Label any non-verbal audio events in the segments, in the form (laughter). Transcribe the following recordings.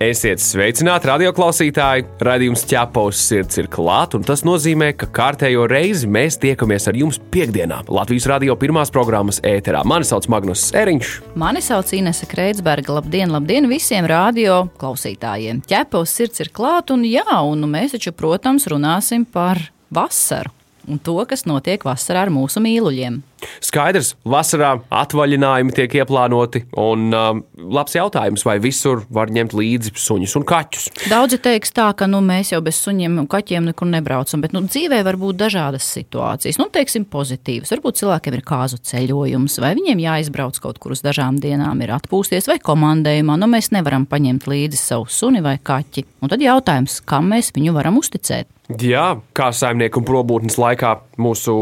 Esiet sveicināti, radioklausītāji! Radījums ķepaus sirds ir klāts, un tas nozīmē, ka kārtējo reizi mēs tiekamies ar jums piekdienā Latvijas radio pirmās programmas ēterā. Mani sauc Magnus Eriņš. Mani sauc Inese Kreitsberga. Labdien, labdien visiem radio klausītājiem! Ķepaus sirds ir klāts, un jā, un mēs taču, protams, runāsim par vasaru un to, kas notiek vasarā ar mūsu mīluļiem. Skaidrs, vasarā atvaļinājumi tiek ieplānoti, un um, labs jautājums, vai visur var ņemt līdzi suņus un kaķus. Daudzi teiks tā, ka nu, mēs jau bez suņiem un kaķiem nekur nebraucam, bet nu, dzīvē var būt dažādas situācijas. Nu, teiksim, pozitīvas. Varbūt cilvēkiem ir kāzu ceļojums, vai viņiem jāizbrauc kaut kur uz dažām dienām, ir atpūsties vai komandējumā. Nu, mēs nevaram paņemt līdzi savu suni vai kaķi. Un tad jautājums, kam mēs viņu varam uzticēt? Jā, kā saimnieku un probūtnes laikā mūsu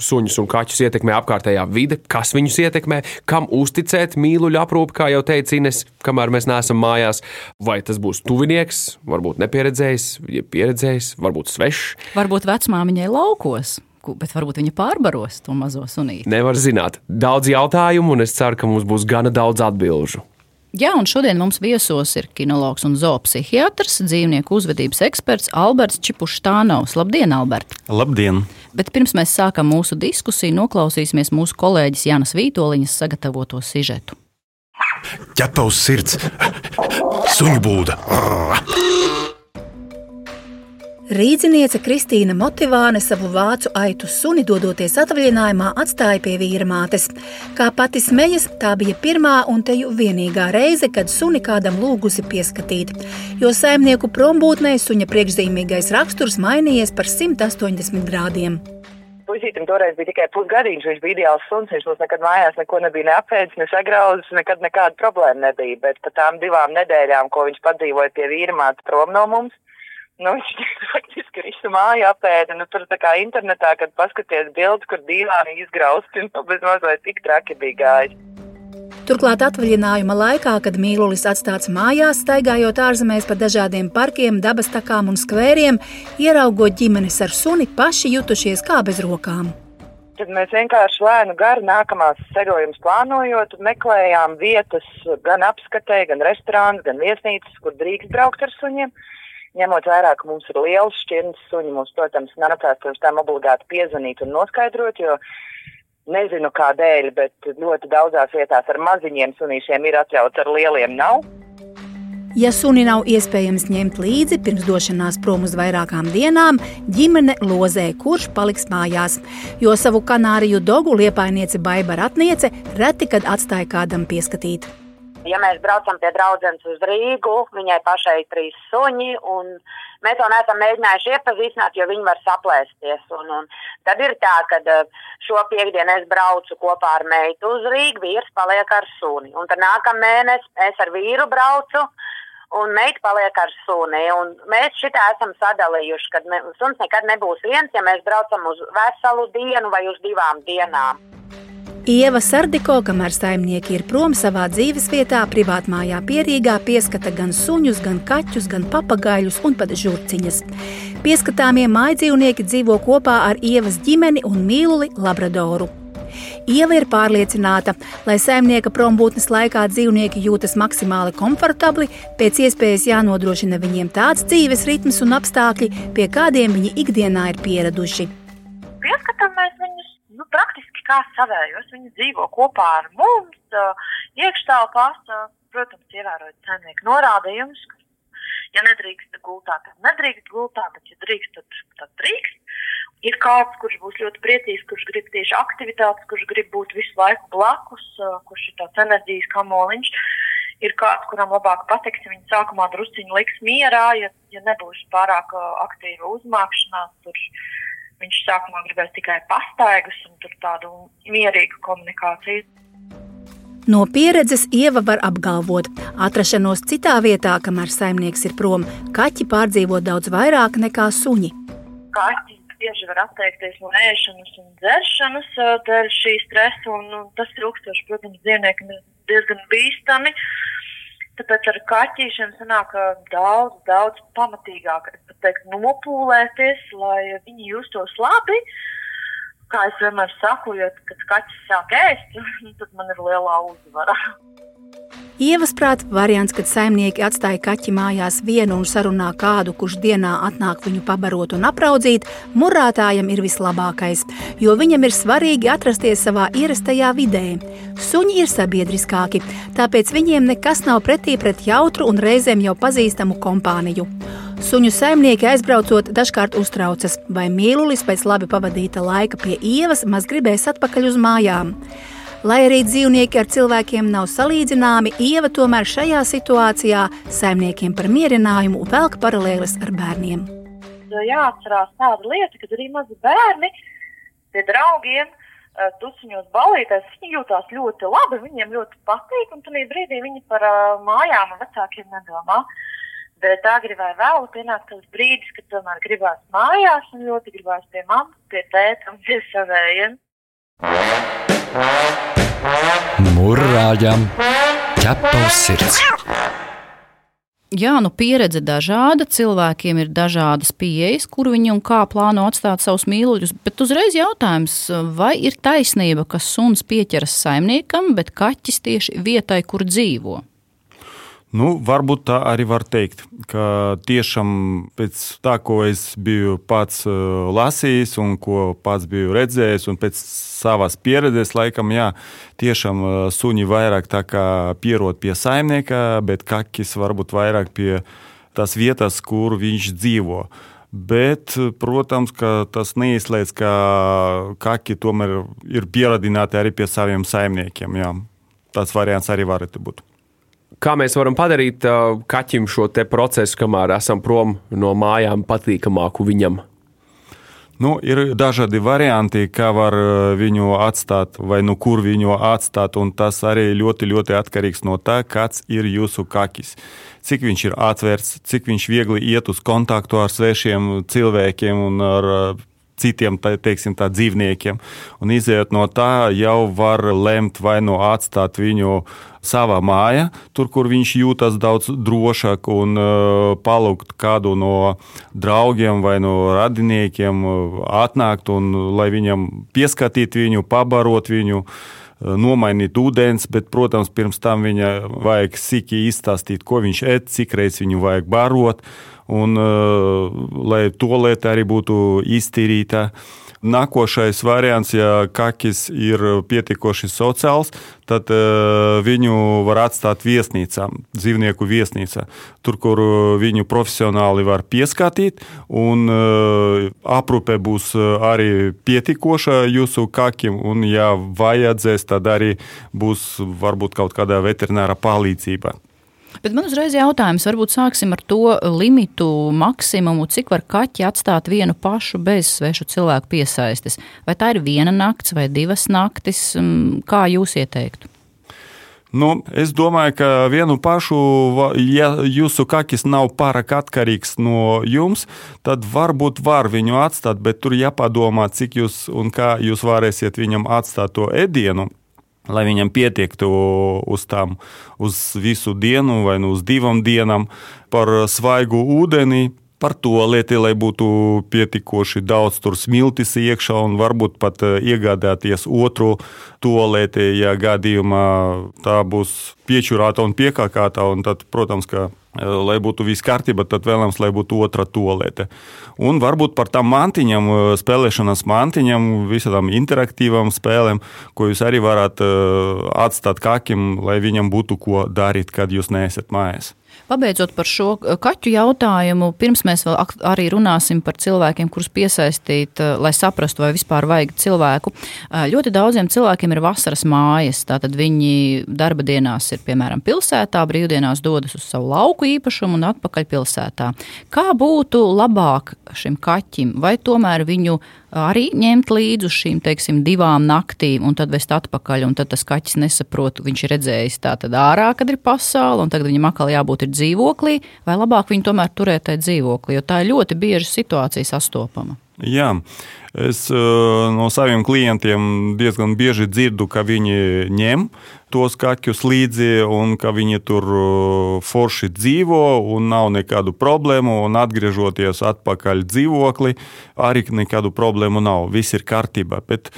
suņus un kaķus ietekmē apkārtējā vide, kas viņus ietekmē, kam uzticēt mīluļu aprūpi, kā jau teica Ines, kamēr mēs neesam mājās. Vai tas būs tuvinieks, varbūt nepieredzējis, ja pieredzējis, varbūt svešs. Varbūt vecmāmiņai laukos. Bet varbūt viņa pārbaros to mazo sunīti. Nevar zināt. Daudz jautājumu, un es ceru, ka mums būs gana daudz atbildžu. Jā, un šodien mums viesos ir kinologs un zoopsihiatrs, dzīvnieku uzvedības eksperts Alberts Čipuštānovs. Labdien, Albert! Labdien! Bet pirms mēs sākam mūsu diskusiju, noklausīsimies mūsu kolēģis Jānis Vītoliņas sagatavoto sižetu. Ķepa uz sirds! Suņu būda! Rīdziniece Kristīna Motivāne savu vācu aitu suni dodoties atvaļinājumā atstāja pie vīra mātes. Kā pati smejas, tā bija pirmā un teju vienīgā reize, kad suni kādam lūgusi pieskatīt, jo saimnieku prombūtnē suņa priekšzīmīgais raksturs mainījies par 180 grādiem. Puisītam toreiz bija tikai pusgadīgs, viņš bija ideāls suns, viņš mums nekad mājās neko nebija neapēdis, ne sagrauzis, nekad nekāda problēma nebija, bet pa tām divām nedēļām, ko viņš padzīvoja pie vīrmātes prom no mums, Nu, viņš (laughs) faktiski visu māju apēda. Nu, tur tā kā internetā, kad paskaties bildes, kur dīvāni izgrausti, (laughs) nu, bez mazliet tik traki bija gājis. Turklāt atvaļinājuma laikā, kad mīlulis atstāts mājās, staigājot ārzemēs pa dažādiem parkiem, dabas takām un skvēriem, ieraugot ģimenes ar suni, paši jutušies kā bez rokām. Tad mēs vienkārši lēnu garu nākamās ceļojumus plānojot, meklējām vietas gan apskatē, gan restorānus, gan viesnīcas, kur drīkst braukt ar suņiem ņemot vērā, ka mums ir liels šķirnes suņi, mums, protams, nācās pirms tam obligāti piezvanīt un noskaidrot, jo nezinu kādēļ, bet ļoti daudzās vietās ar maziņiem sunīšiem ir atļauts, ar lieliem nav. Ja suni nav iespējams ņemt līdzi pirms došanās prom uz vairākām dienām, ģimene lozē, kurš paliks mājās. Jo savu kanāriju dogu liepainiece Baiba Ratniece reti kad atstāja kādam pieskatīt. Ja mēs braucam pie draudzenes uz Rīgu, viņai pašai ir trīs suņi, un mēs to neesam mēģinājuši iepazīstināt, jo viņi var saplēsties. Un, un tad ir tā, ka eh, šo piekdienu es braucu kopā ar meitu uz Rīgu, vīrs paliek ar suni. Un tad nākamā mēnesī es ar vīru braucu. Un meita paliek ar suni. Un mēs šitā esam sadalījuši, ka ne, suns nekad nebūs viens, ja mēs braucam uz veselu dienu vai uz divām dienām. Ieva Sardiko, kamēr saimnieki ir prom savā dzīvesvietā, privātmājā pierīgā, pieskata gan suņus, gan kaķus, gan papagaļus un pat žurciņas. Pieskatāmie mājdzīvnieki dzīvo kopā ar Ievas ģimeni un mīluli Labradoru. Ieva ir pārliecināta, lai saimnieka prombūtnes laikā dzīvnieki jūtas maksimāli komfortabli, pēc iespējas jānodrošina viņiem tāds dzīves ritms un apstākļi, pie kādiem viņi ikdienā ir pieraduši. Pieskatām mēs viņus nu, praktiski kā savējos. Viņi dzīvo kopā ar mums, iekštelpās, protams, ievērojot saimnieku norādījumus. Ja nedrīkst gultā, tad nedrīkst gultā, bet, ja drīkst, tad, tad drīkst. Ir kāds, kurš būs ļoti priecīgs, kurš grib tieši aktivitātes, kurš grib būt visu laiku blakus, kurš ir tāds enerģijas kamoliņš. Ir kāds, kuram labāk patiks, ja viņi sākumā drusciņi liks mierā, ja, ja nebūs pārāk aktīva uzmākšanās. Tur, Viņš sākumā gribēja tikai pastaigas un tādu mierīgu komunikāciju. No pieredzes Ieva var apgalvot, atrašanos citā vietā, kamēr saimnieks ir prom, kaķi pārdzīvo daudz vairāk nekā suņi. Kaķi bieži var atteikties no ēšanas un dzeršanas dēļ šī stresa, un, un tas ilgstoši, protams, dzīvniekam ir diezgan bīstami. Tāpēc ar kaķīšiem sanāk daudz, daudz pamatīgāk, teiktu, nopūlēties, lai viņi justos labi. Kā es vienmēr saku, jo, kad kaķis sāk ēst, (laughs) tad man ir lielā uzvara. Ievas prāt, variants, kad saimnieki atstāja kaķi mājās vienu un sarunā kādu, kurš dienā atnāk viņu pabarot un apraudzīt, murātājam ir vislabākais, jo viņam ir svarīgi atrasties savā ierastajā vidē. Suņi ir sabiedriskāki, tāpēc viņiem nekas nav pretī pret jautru un reizēm jau pazīstamu kompāniju. Suņu saimnieki aizbraucot, dažkārt uztraucas, vai mīlulis pēc labi pavadīta laika pie ievas maz gribēs atpakaļ uz mājām. Lai arī dzīvnieki ar cilvēkiem nav salīdzināmi, Ieva tomēr šajā situācijā saimniekiem par mierinājumu velk paralēles ar bērniem. Jāatcerās tāda lieta, ka arī mazi bērni pie draugiem eh, tusiņos balīties, viņi jūtās ļoti labi, viņiem ļoti patīk, un tajā brīdī viņi par uh, mājām un vecākiem nedomā. Bet agri vai vēl pienāk tas brīdis, kad tomēr gribās mājās un ļoti gribās pie mammas, pie tēta un pie savējiem. Mūrāģam ķepa uz sirds. Jā, nu pieredze dažāda, cilvēkiem ir dažādas pieejas, kur viņi un kā plāno atstāt savus mīluļus. Bet uzreiz jautājums, vai ir taisnība, ka suns pieķeras saimniekam, bet kaķis tieši vietai, kur dzīvo? Nu, varbūt tā arī var teikt, ka tiešām pēc tā, ko es biju pats uh, lasījis un ko pats biju redzējis, un pēc savas pieredzes, laikam, jā, tiešām uh, suņi vairāk pierod pie saimnieka, bet kakis varbūt vairāk pie tās vietas, kur viņš dzīvo. Bet, protams, tas neizslēdz, ka kaki tomēr ir pieradināti arī pie saviem saimniekiem. Jā. Tas variants arī varētu būt. Kā mēs varam padarīt kaķim šo procesu, kamēr esam prom no mājām, patīkamāku viņam? Nu, ir dažādi varianti, kā var viņu atstāt, vai nu kur viņu atstāt. Tas arī ļoti, ļoti atkarīgs no tā, kāds ir jūsu kakis. Cik viņš ir atvērts, cik viņš viegli iet uz kontaktu ar svešiem cilvēkiem un ar citiem teiksim, tā, dzīvniekiem. Un izējot no tā, jau var lemt vai nu atstāt viņu savā mājā, tur, kur viņš jūtas daudz drošāk, un uh, palūgt kādu no draugiem vai no radiniekiem, uh, atnākt un lai viņam pieskatīt viņu, pabarot viņu uh, nomainīt ūdens, bet, protams, pirms tam viņa vajag sīki izstāstīt, ko viņš ēd, cik reizes viņu vajag barot, un uh, lai to lieta arī būtu iztīrīta. Nākošais variants, ja kakis ir pietiekoši sociāls, tad uh, viņu var atstāt viesnīcā, dzīvnieku viesnīcā. Tur, kur viņu profesionāli var pieskatīt, un uh, aprūpe būs arī pietiekoša jūsu kakim, un, ja vajadzēs, tad arī būs varbūt kaut kāda veterinārā palīdzība. Bet man uzreiz jautājums, varbūt sāksim ar to limitu, maksimumu, cik var kaķi atstāt vienu pašu bez svešu cilvēku piesaistes. Vai tā ir viena nakts vai divas naktis? Mm, kā jūs ieteiktu? Nu, es domāju, ka vienu pašu, ja jūsu kakis nav pārāk atkarīgs no jums, tad varbūt var viņu atstāt, bet tur jāpadomā, cik jūs un kā jūs varēsiet viņam atstāt to ēdienu lai viņam pietiektu uz tām, uz visu dienu vai nu uz divām dienām, par svaigu ūdeni. Par to lieti, lai būtu pietiekoši daudz smiltis iekšā, un varbūt pat eh, iegādāties otru tolēti, ja gadījumā tā būs piečurāta un piekāpta. Tad, protams, ka lai būtu viss kārtībā, tad vēlams, lai būtu otra tolete. Un varbūt par tām mantiņām, eh, spēlēšanas mantiņām, visām interaktīvām spēlēm, ko jūs arī varat eh, atstāt kakim, lai viņam būtu ko darīt, kad jūs neesat mājās. Pabeidzot par šo kaķu jautājumu, pirms mēs vēl arī runāsim par cilvēkiem, kurus piesaistīt, eh, lai saprastu, vai vispār vajag cilvēku. Eh, ļoti daudziem cilvēkiem ir vasaras mājas, tātad viņi darba dienās ir piemēram pilsētā, brīvdienās dodas uz savu lauku īpašumu un atpakaļ pilsētā. Kā būtu labāk šim kaķim, vai tomēr viņu arī ņemt līdzi uz šīm teiksim, divām naktīm un tad vest atpakaļ. Tad tas kaķis nesaprot, viņš ir redzējis tā tad ārā, kad ir pasaule, un tagad viņam atkal jābūt dzīvoklī, vai labāk viņu tomēr turēt tajā dzīvoklī, jo tā ir ļoti bieži situācija sastopama. Jā, es no saviem klientiem diezgan bieži dzirdu, ka viņi ņem tos kaķus līdzi un ka viņi tur forši dzīvo un nav nekādu problēmu. Un atgriežoties atpakaļ dzīvoklī, arī nekādu problēmu nav. Viss ir kārtībā. Bet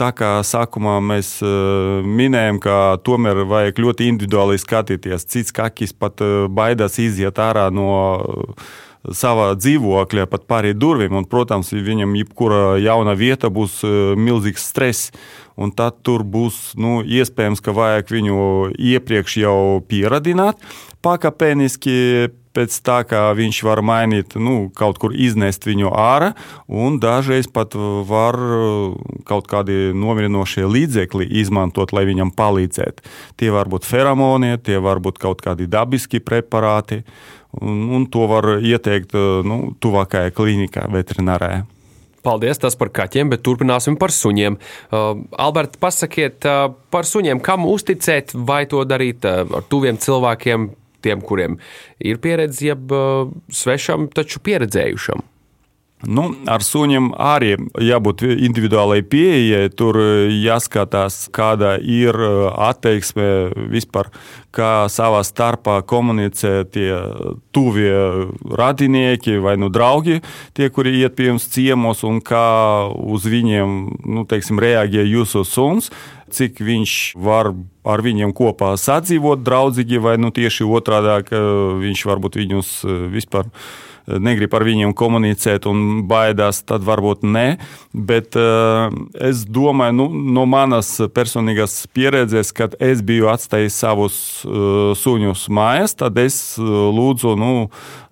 tā kā sākumā mēs minējām, ka tomēr vajag ļoti individuāli skatīties. Cits kakis pat baidās iziet ārā no savā dzīvoklī, pat pāri durvīm. Un, protams, viņam jebkura jauna vieta būs e, milzīgs stress. Un tad tur būs nu, iespējams, ka vajag viņu iepriekš jau pieradināt pakāpeniski. Pēc tā, kā viņš var mainīt, nu, kaut kur iznest viņu ārā, un dažreiz pat var e, kaut kādi nomierinošie līdzekļi izmantot, lai viņam palīdzētu. Tie var būt feromoni, tie var būt kaut kādi dabiski preparāti un, un to var ieteikt eh, nu, tuvākajā klīnikā, veterinārajā. Paldies, tas par kaķiem, bet turpināsim par suņiem. Uh, Alberta, pasakiet uh, par suņiem, kam uzticēt, vai to darīt uh, ar tuviem cilvēkiem, tiem, kuriem ir pieredze, jeb uh, svešam, taču pieredzējušam. Nu, ar suņiem arī jābūt individuālai pieejai. Tur jāskatās, kāda ir uh, attieksme vispār, kā savā starpā komunicē tie tuvie radinieki vai nu draugi, tie, kuri iet pie jums ciemos, un kā uz viņiem nu, teiksim, reaģē jūsu suns cik viņš var ar viņiem kopā sadzīvot draudzīgi, vai nu tieši otrādi, ka viņš varbūt viņus vispār negrib ar viņiem komunicēt un baidās, tad varbūt nē. Bet uh, es domāju, nu, no manas personīgās pieredzes, kad es biju atstājis savus uh, suņus mājās, tad es uh, lūdzu nu,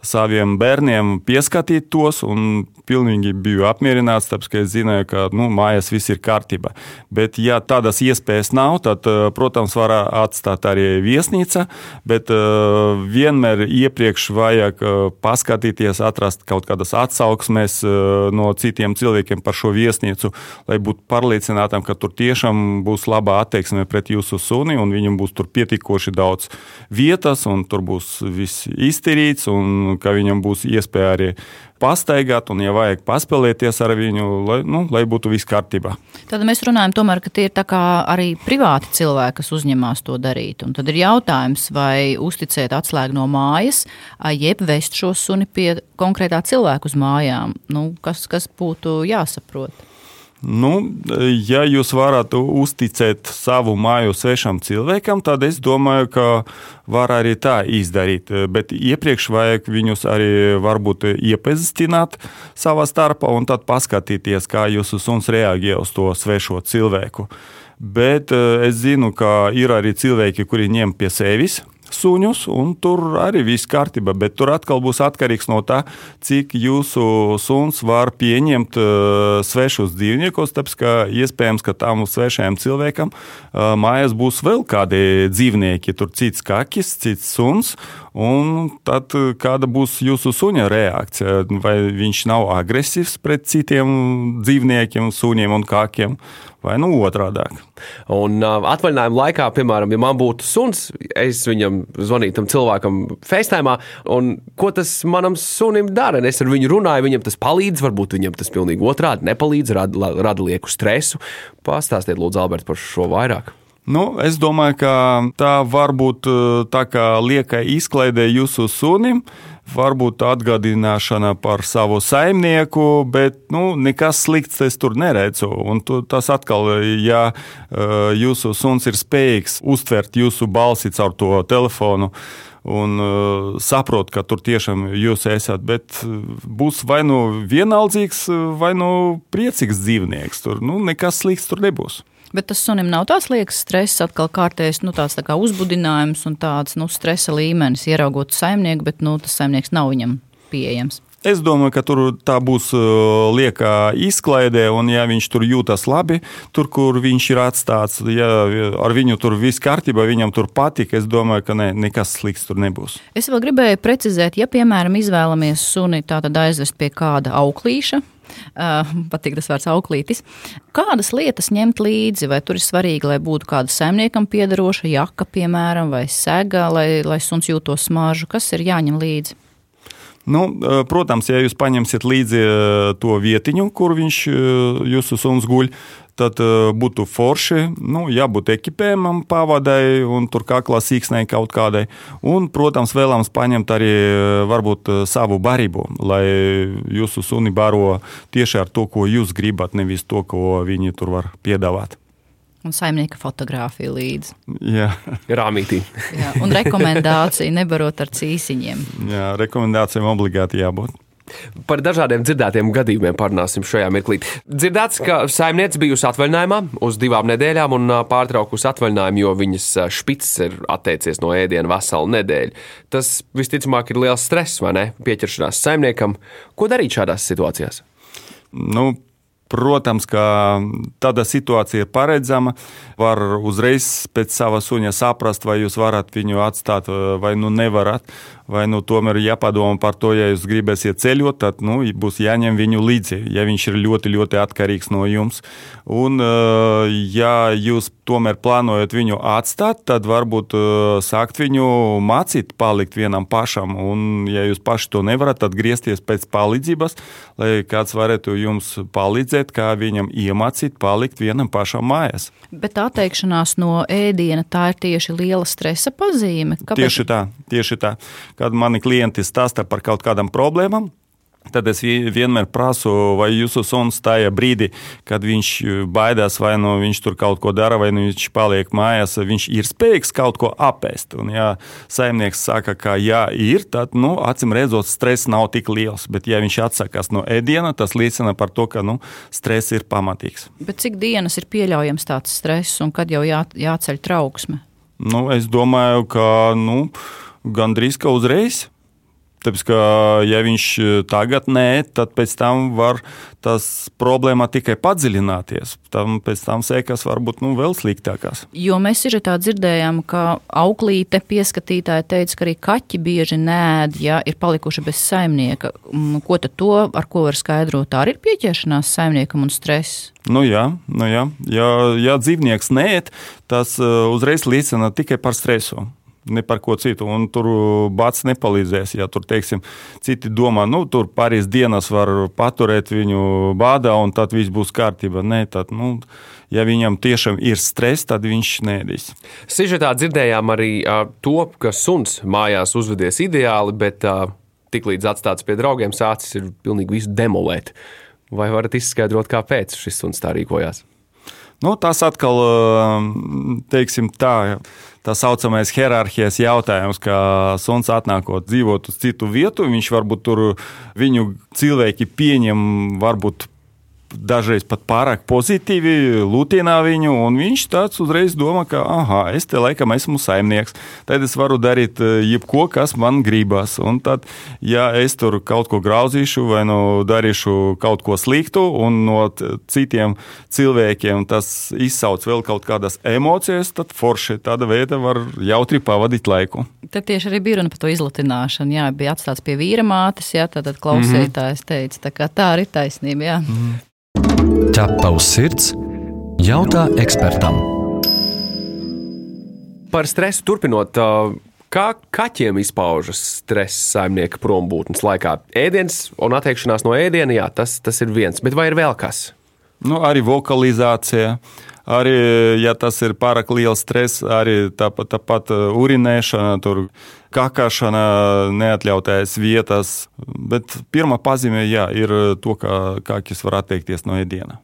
saviem bērniem pieskatīt tos un pilnīgi biju apmierināts, tāpēc, ka es zināju, ka nu, mājās viss ir kārtībā. Bet, ja tādas iespējas nav, tad, protams, var atstāt arī viesnīca, bet vienmēr iepriekš vajag paskatīties cenšaties atrast kaut kādas atsauksmes eh, no citiem cilvēkiem par šo viesnīcu, lai būtu pārliecinātam, ka tur tiešām būs laba attieksme pret jūsu suni un viņam būs tur pietiekoši daudz vietas un tur būs viss iztīrīts un ka viņam būs iespēja arī pastaigāt, un, ja vajag, paspēlēties ar viņu, lai, nu, lai būtu viss kārtībā. Tad mēs runājam, tomēr, ka tie ir arī privāti cilvēki, kas uzņemās to darīt. Un tad ir jautājums, vai uzticēt atslēgu no mājas, jeb vest šo suni pie konkrētā cilvēka uz mājām. Nu, kas, kas būtu jāsaprot? Nu, ja jūs varat uzticēt savu māju svešam cilvēkam, tad es domāju, ka var arī tā izdarīt. Bet iepriekš vajag viņus arī varbūt iepazīstināt savā starpā un tad paskatīties, kā jūsu suns reaģē uz to svešo cilvēku. Bet eh, es zinu, ka ir arī cilvēki, kuri ņem pie sevis suņus, un tur arī viss kārtībā. Bet tur atkal būs atkarīgs no tā, cik jūsu suns var pieņemt uh, svešus dzīvniekus. Tāpēc, ka iespējams, ka tam svešajam cilvēkam uh, mājās būs vēl kādi dzīvnieki, tur cits kakis, cits suns. Un tad uh, kāda būs jūsu suņa reakcija? Vai viņš nav agresīvs pret citiem dzīvniekiem, suņiem un kākiem? vai nu otrādi. Un uh, atvaļinājuma laikā, piemēram, ja man būtu suns, es viņam zvanītu tam cilvēkam FaceTime, un ko tas manam sunim dara? Es ar viņu runāju, viņam tas palīdz, varbūt viņam tas pilnīgi otrādi nepalīdz, rada, rada lieku stresu. Pastāstiet, Lūdzu, Alberts, par šo vairāk. Nu, es domāju, ka tā var būt tā kā lieka izklaidē jūsu sunim. Varbūt atgādināšana par savu saimnieku, bet nu, nekas slikts es tur neredzu. Un tu, tas atkal, ja uh, jūsu suns ir spējīgs uztvert jūsu balsi caur to telefonu. Un uh, saprot, ka tur tiešām jūs esat, bet būs vai nu vienaldzīgs, vai nu priecīgs dzīvnieks. Tur nu, nekas slikts tur nebūs. Bet tas sunim nav tāds liekas stress, atkal kārtējs nu, tāds tā kā uzbudinājums un tāds nu, stresa līmenis, ieraugot saimnieku, bet nu, tas saimnieks nav viņam pieejams. Es domāju, ka tur tā būs uh, lieka izklaidē, un ja viņš tur jūtas labi, tur, kur viņš ir atstāts, ja ar viņu tur viss kārtībā, viņam tur patīk, es domāju, ka ne, nekas slikts tur nebūs. Es vēl gribēju precizēt, ja, piemēram, izvēlamies suni tātad aizvest pie kāda auklīša, patīk tas vārds auklītis. Kādas lietas ņemt līdzi? Vai tur ir svarīgi, lai būtu kāda saimniekam piederoša jaka, piemēram, vai sega, lai, lai suns jūtos smaržu? Kas ir jāņem līdzi? Nu, protams, ja jūs paņemsiet līdzi to vietiņu, kur viņš jūsu suns guļ, tad būtu forši, nu, jābūt ekipējumam, pavadai un tur kaklā sīksnei kaut kādai. Un, protams, vēlams paņemt arī varbūt savu barību, lai jūsu suni baro tieši ar to, ko jūs gribat, nevis to, ko viņi tur var piedāvāt. Un saimnieka fotografija līdzi. Jā, Rāmītī. Jā, un rekomendācija nebarot ar cīsiņiem. Jā rekomendācijām obligāti jābūt. Par dažādiem dzirdētiem gadījumiem parunāsim šajā mirklī. Dzirdēts, ka saimniece bijusi atvaļinājumā uz divām nedēļām un pārtraukusi atvaļinājumu, jo viņas špicis ir atteicies no ēdiena veselu nedēļu. Tas visticamāk ir liels stress vai ne? Pieķeršanās saimniekam. Ko darīt šādās situācijās? Nu, Protams, ka tāda situācija ir paredzama. Var uzreiz pēc sava suņa saprast, vai jūs varat viņu atstāt vai nu nevarat. Vai nu tomēr jāpadomā par to, ja jūs gribēsiet ceļot, tad nu, būs jāņem viņu līdzi, ja viņš ir ļoti, ļoti atkarīgs no jums. Un, ja jūs tomēr plānojat viņu atstāt, tad varbūt sākt viņu mācīt, palikt vienam pašam. Un, ja jūs paši to nevarat, tad griezties pēc palīdzības, lai kāds varētu jums palīdzēt, kā viņam iemācīt palikt vienam pašam mājās. Bet atteikšanās no ēdiena tā ir tieši liela stresa pazīme. Kāpēc? Tieši tā, tieši tā kad mani klienti stāsta par kaut kādām problēmām. Tad es vienmēr prasu, vai jūsu suns tajā brīdī, kad viņš baidās, vai nu viņš tur kaut ko dara, vai nu viņš paliek mājās, viņš ir spējīgs kaut ko apēst. Un, ja saimnieks saka, ka jā, ir, tad, nu, acīm redzot, stress nav tik liels. Bet, ja viņš atsakās no ēdiena, tas liecina par to, ka nu, stress ir pamatīgs. Bet cik dienas ir pieļaujams tāds stress un kad jau jā, jāceļ trauksme? Nu, es domāju, ka. Nu, gandrīz ka uzreiz. Tāpēc, ka, ja viņš e, tagad nē, tad pēc tam var tas problēma tikai padziļināties. Tam pēc tam sēkas var būt nu, vēl sliktākās. Jo mēs ir tā dzirdējām, ka auklīte pieskatītāja teica, ka arī kaķi bieži nēd, ja ir palikuši bez saimnieka. Mm, ko tad to, ar ko var skaidrot? Tā arī ir pieķeršanās saimniekam un stress. Nu jā, nu jā. Ja, ja dzīvnieks nē, tas e, uzreiz liecina tikai par stresu ne par ko citu. Un tur bats nepalīdzēs. Ja tur, teiksim, citi domā, nu, tur pāris dienas var paturēt viņu bādā, un tad viss būs kārtībā. Nē, tad, nu, ja viņam tiešām ir stress, tad viņš nēdīs. Sižetā dzirdējām arī uh, to, ka suns mājās uzvedies ideāli, bet uh, tiklīdz atstāts pie draugiem, sācis ir pilnīgi visu demolēt. Vai varat izskaidrot, kāpēc šis suns tā rīkojās? Nu, tas atkal, teiksim tā, tā saucamais hierarhijas jautājums, ka suns atnākot dzīvot uz citu vietu, viņš varbūt tur viņu cilvēki pieņem varbūt dažreiz pat pārāk pozitīvi lutinā viņu, un viņš tāds uzreiz domā, ka, ah, es te laikam esmu saimnieks, tad es varu darīt eh, jebko, kas man gribas. Un tad, ja es tur kaut ko grauzīšu vai nu darīšu kaut ko sliktu, un no citiem cilvēkiem tas izsauc vēl kaut kādas emocijas, tad forši tāda veida var jautri pavadīt laiku. Tad tieši arī bija runa par to izlutināšanu. Jā, bija atstāts pie vīra mātes, jā, tad klausītājs teica, tā, tā arī taisnība. Jā. Mm -hmm. Ķepa uz sirds - jautā ekspertam. Par stresu turpinot. Kā kaķiem izpaužas stress saimnieka prombūtnes laikā? Ēdiens un atteikšanās no ēdiena, jā, tas, tas ir viens, bet vai ir vēl kas? Nu, arī vokalizācija, arī ja tas ir pārāk liels stress, arī tāpat, tāpat urinēšana, tur kakāšana neatļautais vietas. Bet pirmā pazīme jā, ir to, ka kakis var atteikties no ēdiena.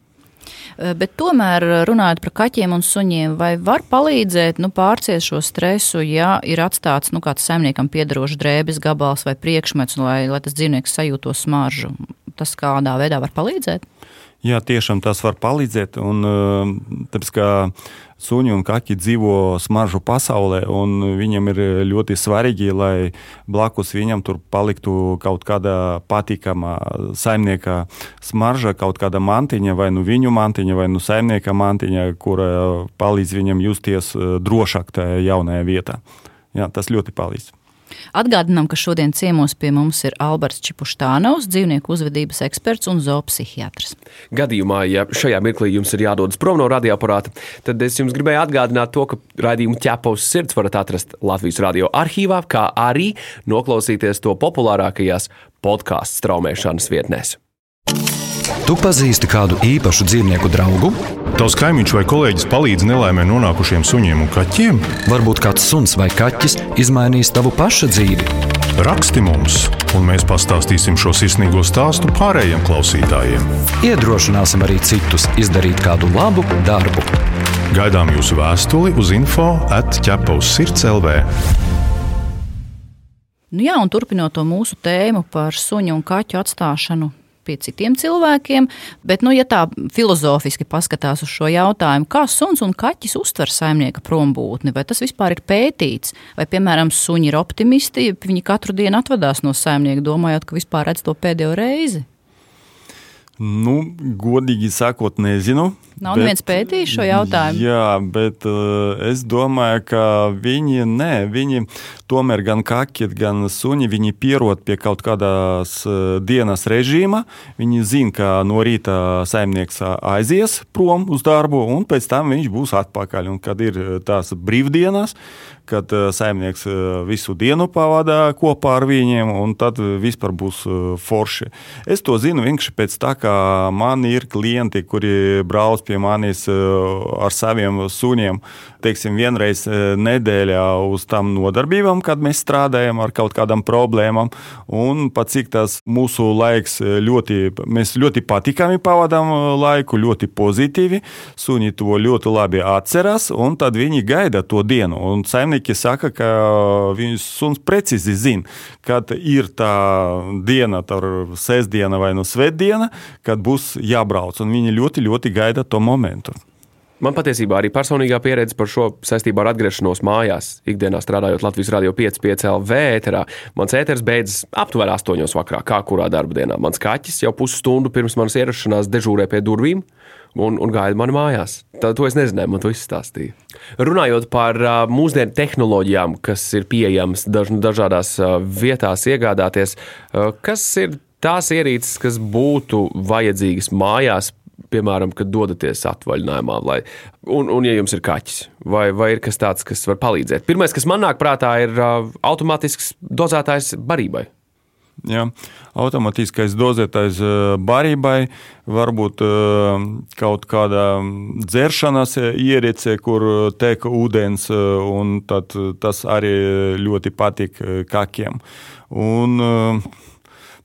Bet tomēr, runājot par kaķiem un suņiem, vai var palīdzēt nu, pārciest šo stresu, ja ir atstāts nu, kāds saimniekam piedarošs drēbes gabals vai priekšmets, lai, lai tas dzīvnieks sajūtos smaržu? Tas kādā veidā var palīdzēt? Jā, tiešām tas var palīdzēt. Un, tāpēc, suņi un kaķi dzīvo smaržu pasaulē, un viņam ir ļoti svarīgi, lai blakus viņam tur paliktu kaut kāda patīkama saimnieka smarža, kaut kāda mantiņa, vai nu viņu mantiņa, vai nu saimnieka mantiņa, kura palīdz viņam justies drošāk tajā jaunajā vietā. Jā, tas ļoti palīdz. Atgādinām, ka šodien ciemos pie mums ir Alberts Čipuštānaus, dzīvnieku uzvedības eksperts un zoopsihiatrs. Gadījumā, ja šajā mirklī jums ir jādodas prom no radioaparāta, tad es jums gribēju atgādināt to, ka raidījumu ķepa uz sirds varat atrast Latvijas radio arhīvā, kā arī noklausīties to populārākajās podkāstu straumēšanas vietnēs. Tu pazīsti kādu īpašu dzīvnieku draugu? Tavs kaimiņš vai kolēģis palīdz nelaimē nonākušiem suņiem un kaķiem? Varbūt kāds suns vai kaķis izmainīs tavu pašu dzīvi. Raksti mums, un mēs pastāstīsim šo sirsnīgo stāstu pārējiem klausītājiem. Iedrošināsim arī citus izdarīt kādu labu darbu. Gaidām jūsu vēstuli uz info atķepa uz sirds LV. Nu jā, un turpinot to mūsu tēmu par suņu un kaķu atstāšanu pie citiem cilvēkiem. Bet, nu, ja tā filozofiski paskatās uz šo jautājumu, kā suns un kaķis uztver saimnieka prombūtni, vai tas vispār ir pētīts, vai, piemēram, suņi ir optimisti, viņi katru dienu atvadās no saimnieka, domājot, ka vispār redz to pēdējo reizi. Nu, godīgi sakot, nezinu. Nav bet, neviens pētījis šo jautājumu. Jā, bet uh, es domāju, ka viņi, nē, viņi tomēr gan kaķi, gan suņi, viņi pierod pie kaut kādas uh, dienas režīma. Viņi zina, ka no rīta saimnieks aizies prom uz darbu, un pēc tam viņš būs atpakaļ. Un kad ir tās brīvdienas, kad uh, saimnieks uh, visu dienu pavada kopā ar viņiem, un tad vispār būs uh, forši. Es to zinu vienkārši pēc tā, ka man ir klienti, kuri brauc pie manis eh, ar saviem suņiem, teiksim, vienreiz eh, nedēļā uz tām nodarbībām, kad mēs strādājam ar kaut kādām problēmām. Un pat cik tas mūsu laiks eh, ļoti, mēs ļoti patīkami pavadām laiku, ļoti pozitīvi. Suņi to ļoti labi atcerās, un tad viņi gaida to dienu. Un saimnieki saka, ka viņas suns precīzi zina, kad ir tā diena, tā sestdiena vai no nu svētdiena, kad būs jābrauc. Viņi ļoti, ļoti gaida to momentu. Man patiesībā arī personīgā pieredze par šo saistībā ar atgriešanos mājās, ikdienā strādājot Latvijas Rādio 5,5 LV ēterā. Mans ēteris beidzas aptuveni 8 vakarā, kā kurā darba dienā. Mans kaķis jau pusstundu pirms manas ierašanās dežūrē pie durvīm. Un, un gaida mani mājās. Tā, to es nezināju, man to izstāstīja. Runājot par uh, mūsdienu tehnoloģijām, kas ir pieejamas daž, dažādās uh, vietās, iegādāties, uh, kas ir tās ierīces, kas būtu vajadzīgas mājās piemēram, kad dodaties atvaļinājumā, lai, un, un ja jums ir kaķis, vai, vai ir kas tāds, kas var palīdzēt? Pirmais, kas man nāk prātā, ir uh, automātisks dozētājs barībai. Ja, automātiskais dozētājs barībai, varbūt kaut kāda dzeršanas ierīce, kur tek ūdens, un tas arī ļoti patīk kakiem. Un,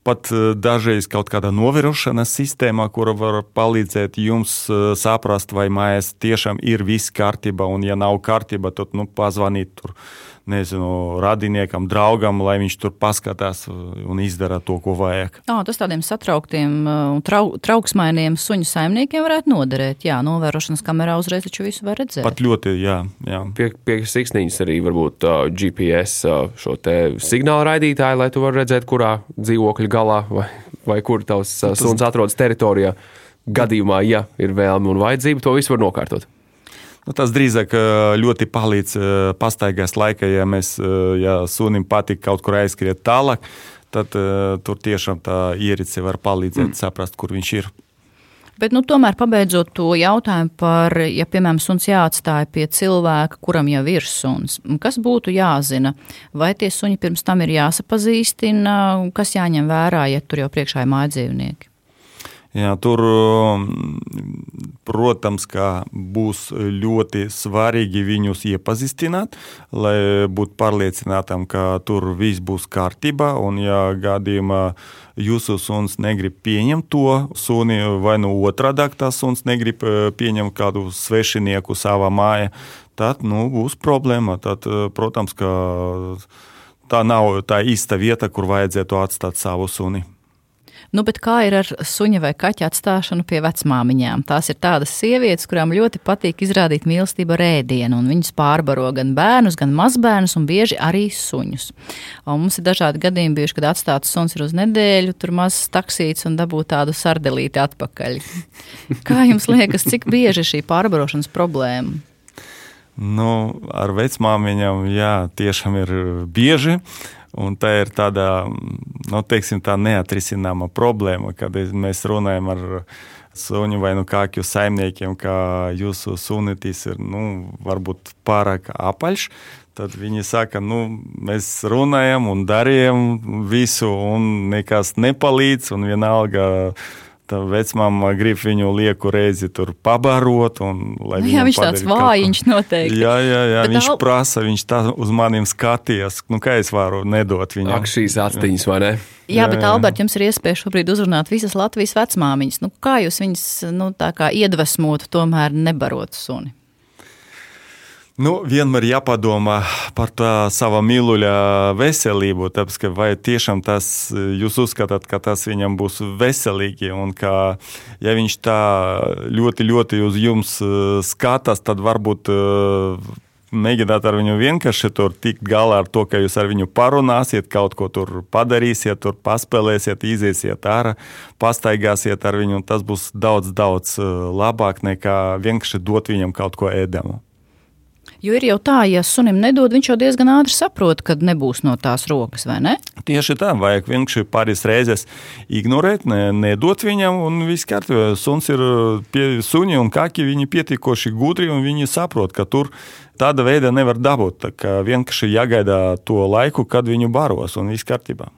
pat eh, dažreiz kaut kāda novērošanas sistēma, kura var palīdzēt jums eh, saprast, vai mājās tiešām ir viss kārtībā, un ja nav kārtībā, tad nu, pazvanīt tur nezinu, radiniekam, draugam, lai viņš tur paskatās un izdara to, ko vajag. O, tas tādiem satrauktiem un trau, trauksmainiem suņu saimniekiem varētu noderēt. Jā, novērošanas kamerā uzreiz taču visu var redzēt. Pat ļoti, jā. jā. Pie, pie siksniņas arī varbūt uh, GPS uh, šo te signālu raidītāju, lai tu varētu redzēt, kurā dzīvokļa galā vai, vai kur tavs uh, suns atrodas teritorijā. Gadījumā, ja ir vēlme un vajadzība, to visu var nokārtot. Nu, tas drīzāk ļoti palīdz pastaigās laikā, ja mēs, ja sunim patīk kaut kur aizskriet tālāk, tad tur tiešām tā ierīce var palīdzēt mm. saprast, kur viņš ir. Bet, nu, tomēr, pabeidzot to jautājumu par, ja, piemēram, suns jāatstāja pie cilvēka, kuram jau ir suns, kas būtu jāzina? Vai tie suņi pirms tam ir jāsapazīstina, kas jāņem vērā, ja tur jau priekšā ir mājdzīvnieki? Jā, tur, um, protams, būs ļoti svarīgi viņus iepazīstināt, lai būtu pārliecinātam, ka tur viss būs kārtībā. Un, ja gadījumā jūsu suns negrib pieņemt to suni, vai nu otrādi tas suns negrib uh, pieņemt kādu svešinieku savā mājā, tad nu, būs problēma. Tad, uh, protams, ka tā nav tā īsta vieta, kur vajadzētu atstāt savu suni. Nu, kā ir ar suņa vai kaķa atstāšanu pie vecmāmiņām? Tās ir tādas sievietes, kurām ļoti patīk izrādīt mīlestību ar ēdienu, un viņas pārbaro gan bērnus, gan mazbērnus, un bieži arī suņus. Un mums ir dažādi gadījumi bijuši, kad atstāts suns ir uz nedēļu, tur mazs taksīts un dabūt tādu sardelīti atpakaļ. Kā jums liekas, cik bieži ir šī pārbarošanas problēma? Nu, ar vecmāmiņām, jā, tiešām ir bieži. Un tā ir tāda, nu, teiksim, tā neatrisināma problēma, kad mēs runājam ar suņu vai nu kāju saimniekiem, ka jūsu sunetis ir nu, varbūt pārāk apaļš. Tad viņi saka, nu, mēs runājam un darījam visu, un nekas nepalīdz. Un vienalga Tā vecmāma grib viņu lieku reizi tur pabarot. Un, nu, jā, viņš tāds vājiņš noteikti. Jā, jā, jā Bet viņš al... prasa, viņš tā uz maniem skatījās. Nu, kā es varu nedot viņam? Ak, šīs astiņas, vai ne? Jā, jā, bet, Albert, jums ir iespēja šobrīd uzrunāt visas Latvijas vecmāmiņas. Nu, kā jūs viņas nu, iedvesmotu tomēr nebarot suni? Nu, vienmēr jāpadomā par tā sava mīluļa veselību. Tāpēc, ka vai tiešām tas jūs uzskatāt, ka tas viņam būs veselīgi, un ka, ja viņš tā ļoti, ļoti uz jums eh, skatās, tad varbūt eh, mēģināt ar viņu vienkārši tur tikt galā ar to, ka jūs ar viņu parunāsiet, kaut ko tur padarīsiet, tur paspēlēsiet, iziesiet ārā, pastaigāsiet ar viņu. Tas būs daudz, daudz eh, labāk nekā vienkārši dot viņam kaut ko ēdamu. Jo ir jau tā, ja sunim nedod, viņš jau diezgan ātri saprot, kad nebūs no tās rokas, vai ne? Tieši tā, vajag vienkārši pāris reizes ignorēt, ne, nedot viņam, un viss kārtībā. Suns ir pie suņi un kaki, viņi pietiekoši gudri, un viņi saprot, ka tur tāda veida nevar dabūt. Tā kā vienkārši jāgaida to laiku, kad viņu baros, un viss kārtībā.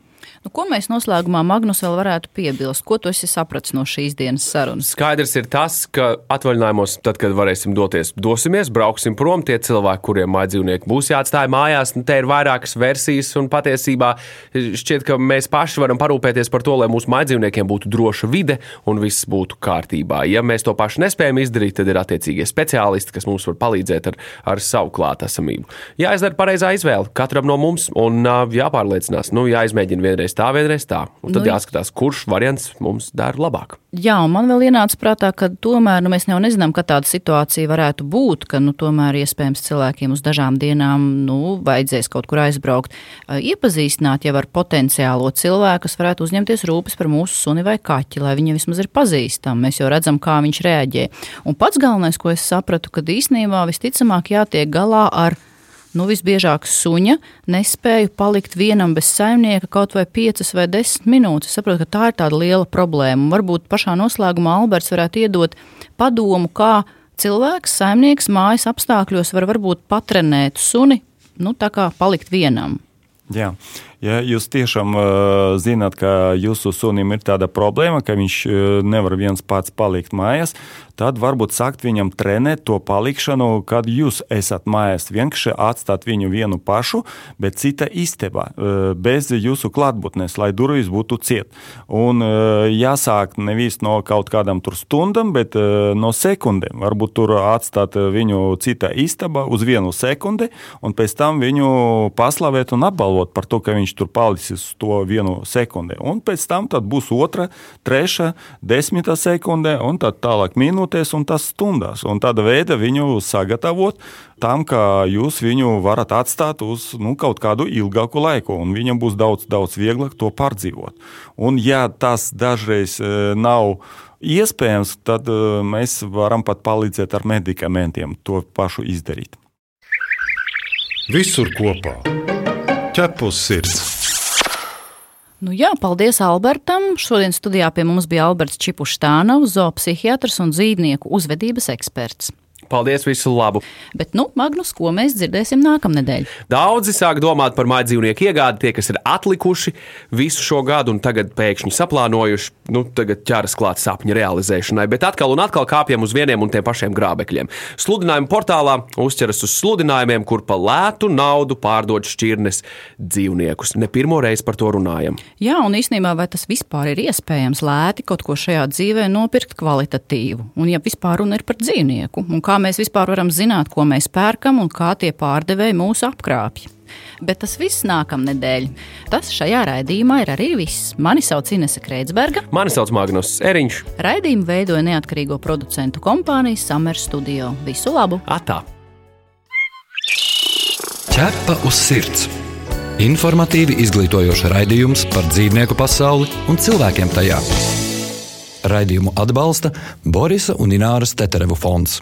Nu, ko mēs noslēgumā, Magnus, vēl varētu piebilst? Ko tu esi sapratis no šīs dienas sarunas? Skaidrs ir tas, ka atvaļinājumos, tad, kad varēsim doties, dosimies, brauksim prom. Tie cilvēki, kuriem mājas dzīvnieki būs jāatstāj mājās, nu, te ir vairākas versijas, un patiesībā šķiet, ka mēs paši varam parūpēties par to, lai mūsu mājas dzīvniekiem būtu droša vide un viss būtu kārtībā. Ja mēs to paši nespējam izdarīt, tad ir attiecīgie speciālisti, kas mums var palīdzēt ar, ar savu klātesamību. Jāizdara pareizā izvēle katram no mums un jāpārliecinās, nu, jāizmēģina vienreiz vienreiz tā, vienreiz tā. Un tad nu, jāskatās, kurš variants mums der labāk. Jā, un man vēl ienāca prātā, ka tomēr nu, mēs jau nezinām, ka tāda situācija varētu būt, ka nu, tomēr iespējams cilvēkiem uz dažām dienām nu, vajadzēs kaut kur aizbraukt. Iepazīstināt jau ar potenciālo cilvēku, kas varētu uzņemties rūpes par mūsu suni vai kaķi, lai viņi vismaz ir pazīstami. Mēs jau redzam, kā viņš reaģē. Un pats galvenais, ko es sapratu, ka īstenībā visticamāk jātiek galā ar nu, visbiežāk suņa nespēju palikt vienam bez saimnieka kaut vai 5 vai 10 minūtes. Es saprotu, ka tā ir tāda liela problēma. Varbūt pašā noslēgumā Alberts varētu iedot padomu, kā cilvēks, saimnieks mājas apstākļos var varbūt patrenēt suni, nu, tā kā palikt vienam. Jā. Ja jūs tiešām uh, zināt, ka jūsu sunim ir tāda problēma, ka viņš uh, nevar viens pats palikt mājās, tad varbūt sākt viņam trenēt to palikšanu, kad jūs esat mājās. Vienkārši atstāt viņu vienu pašu, bet cita istabā, bez jūsu klātbūtnes, lai durvis būtu ciet. Un jāsāk nevis no kaut kādām stundām, bet no sekundēm. Varbūt tur atstāt viņu citā istabā uz vienu sekundi, un pēc tam viņu paslavēt un apbalvot par to, ka viņš tur palicis to vienu sekundi. Un pēc tam būs otra, trešā, desmitā sekundē, un tad tālāk minūte minūtēs un tas stundās. Un tāda veida viņu sagatavot tam, ka jūs viņu varat atstāt uz nu, kaut kādu ilgāku laiku, un viņam būs daudz, daudz vieglāk to pārdzīvot. Un, ja tas dažreiz e, nav iespējams, tad e, mēs varam pat palīdzēt ar medikamentiem to pašu izdarīt. Visur kopā - ķepus sirds! Nu jā, paldies Albertam. Šodien studijā pie mums bija Alberts Čipuštānavs, zoopsihiatrs un dzīvnieku uzvedības eksperts. Paldies, visu labu! Bet, nu, Magnus, ko mēs dzirdēsim nākamnedēļ? Daudzi sāk domāt par mājas dzīvnieku iegādi, tie, kas ir atlikuši visu šo gadu un tagad pēkšņi saplānojuši, nu, tagad ķeras klāt sapņu realizēšanai, bet atkal un atkal kāpjam uz vieniem un tiem pašiem grābekļiem. Sludinājuma portālā uzķeras uz sludinājumiem, kur pa lētu naudu pārdod šķirnes dzīvniekus. Ne pirmo reizi par to runājam. Jā, un īstenībā vai tas vispār ir iespējams lēti kaut ko šajā dzīvē nopirkt kvalitatīvu? Un ja vispār runa ir par dzīvnieku, un kā kā mēs vispār varam zināt, ko mēs pērkam un kā tie pārdevēji mūs apkrāpj. Bet tas viss nākamnedēļ. Tas šajā raidījumā ir arī viss. Mani sauc Inese Kreitsberga. Mani sauc Magnus Eriņš. Raidījumu veidoja neatkarīgo producentu kompānija Summer Studio. Visu labu! Atā! Ķepa uz sirds! Informatīvi izglītojoši raidījums par dzīvnieku pasauli un cilvēkiem tajā. Raidījumu atbalsta Borisa un Ināras Teterevu fonds.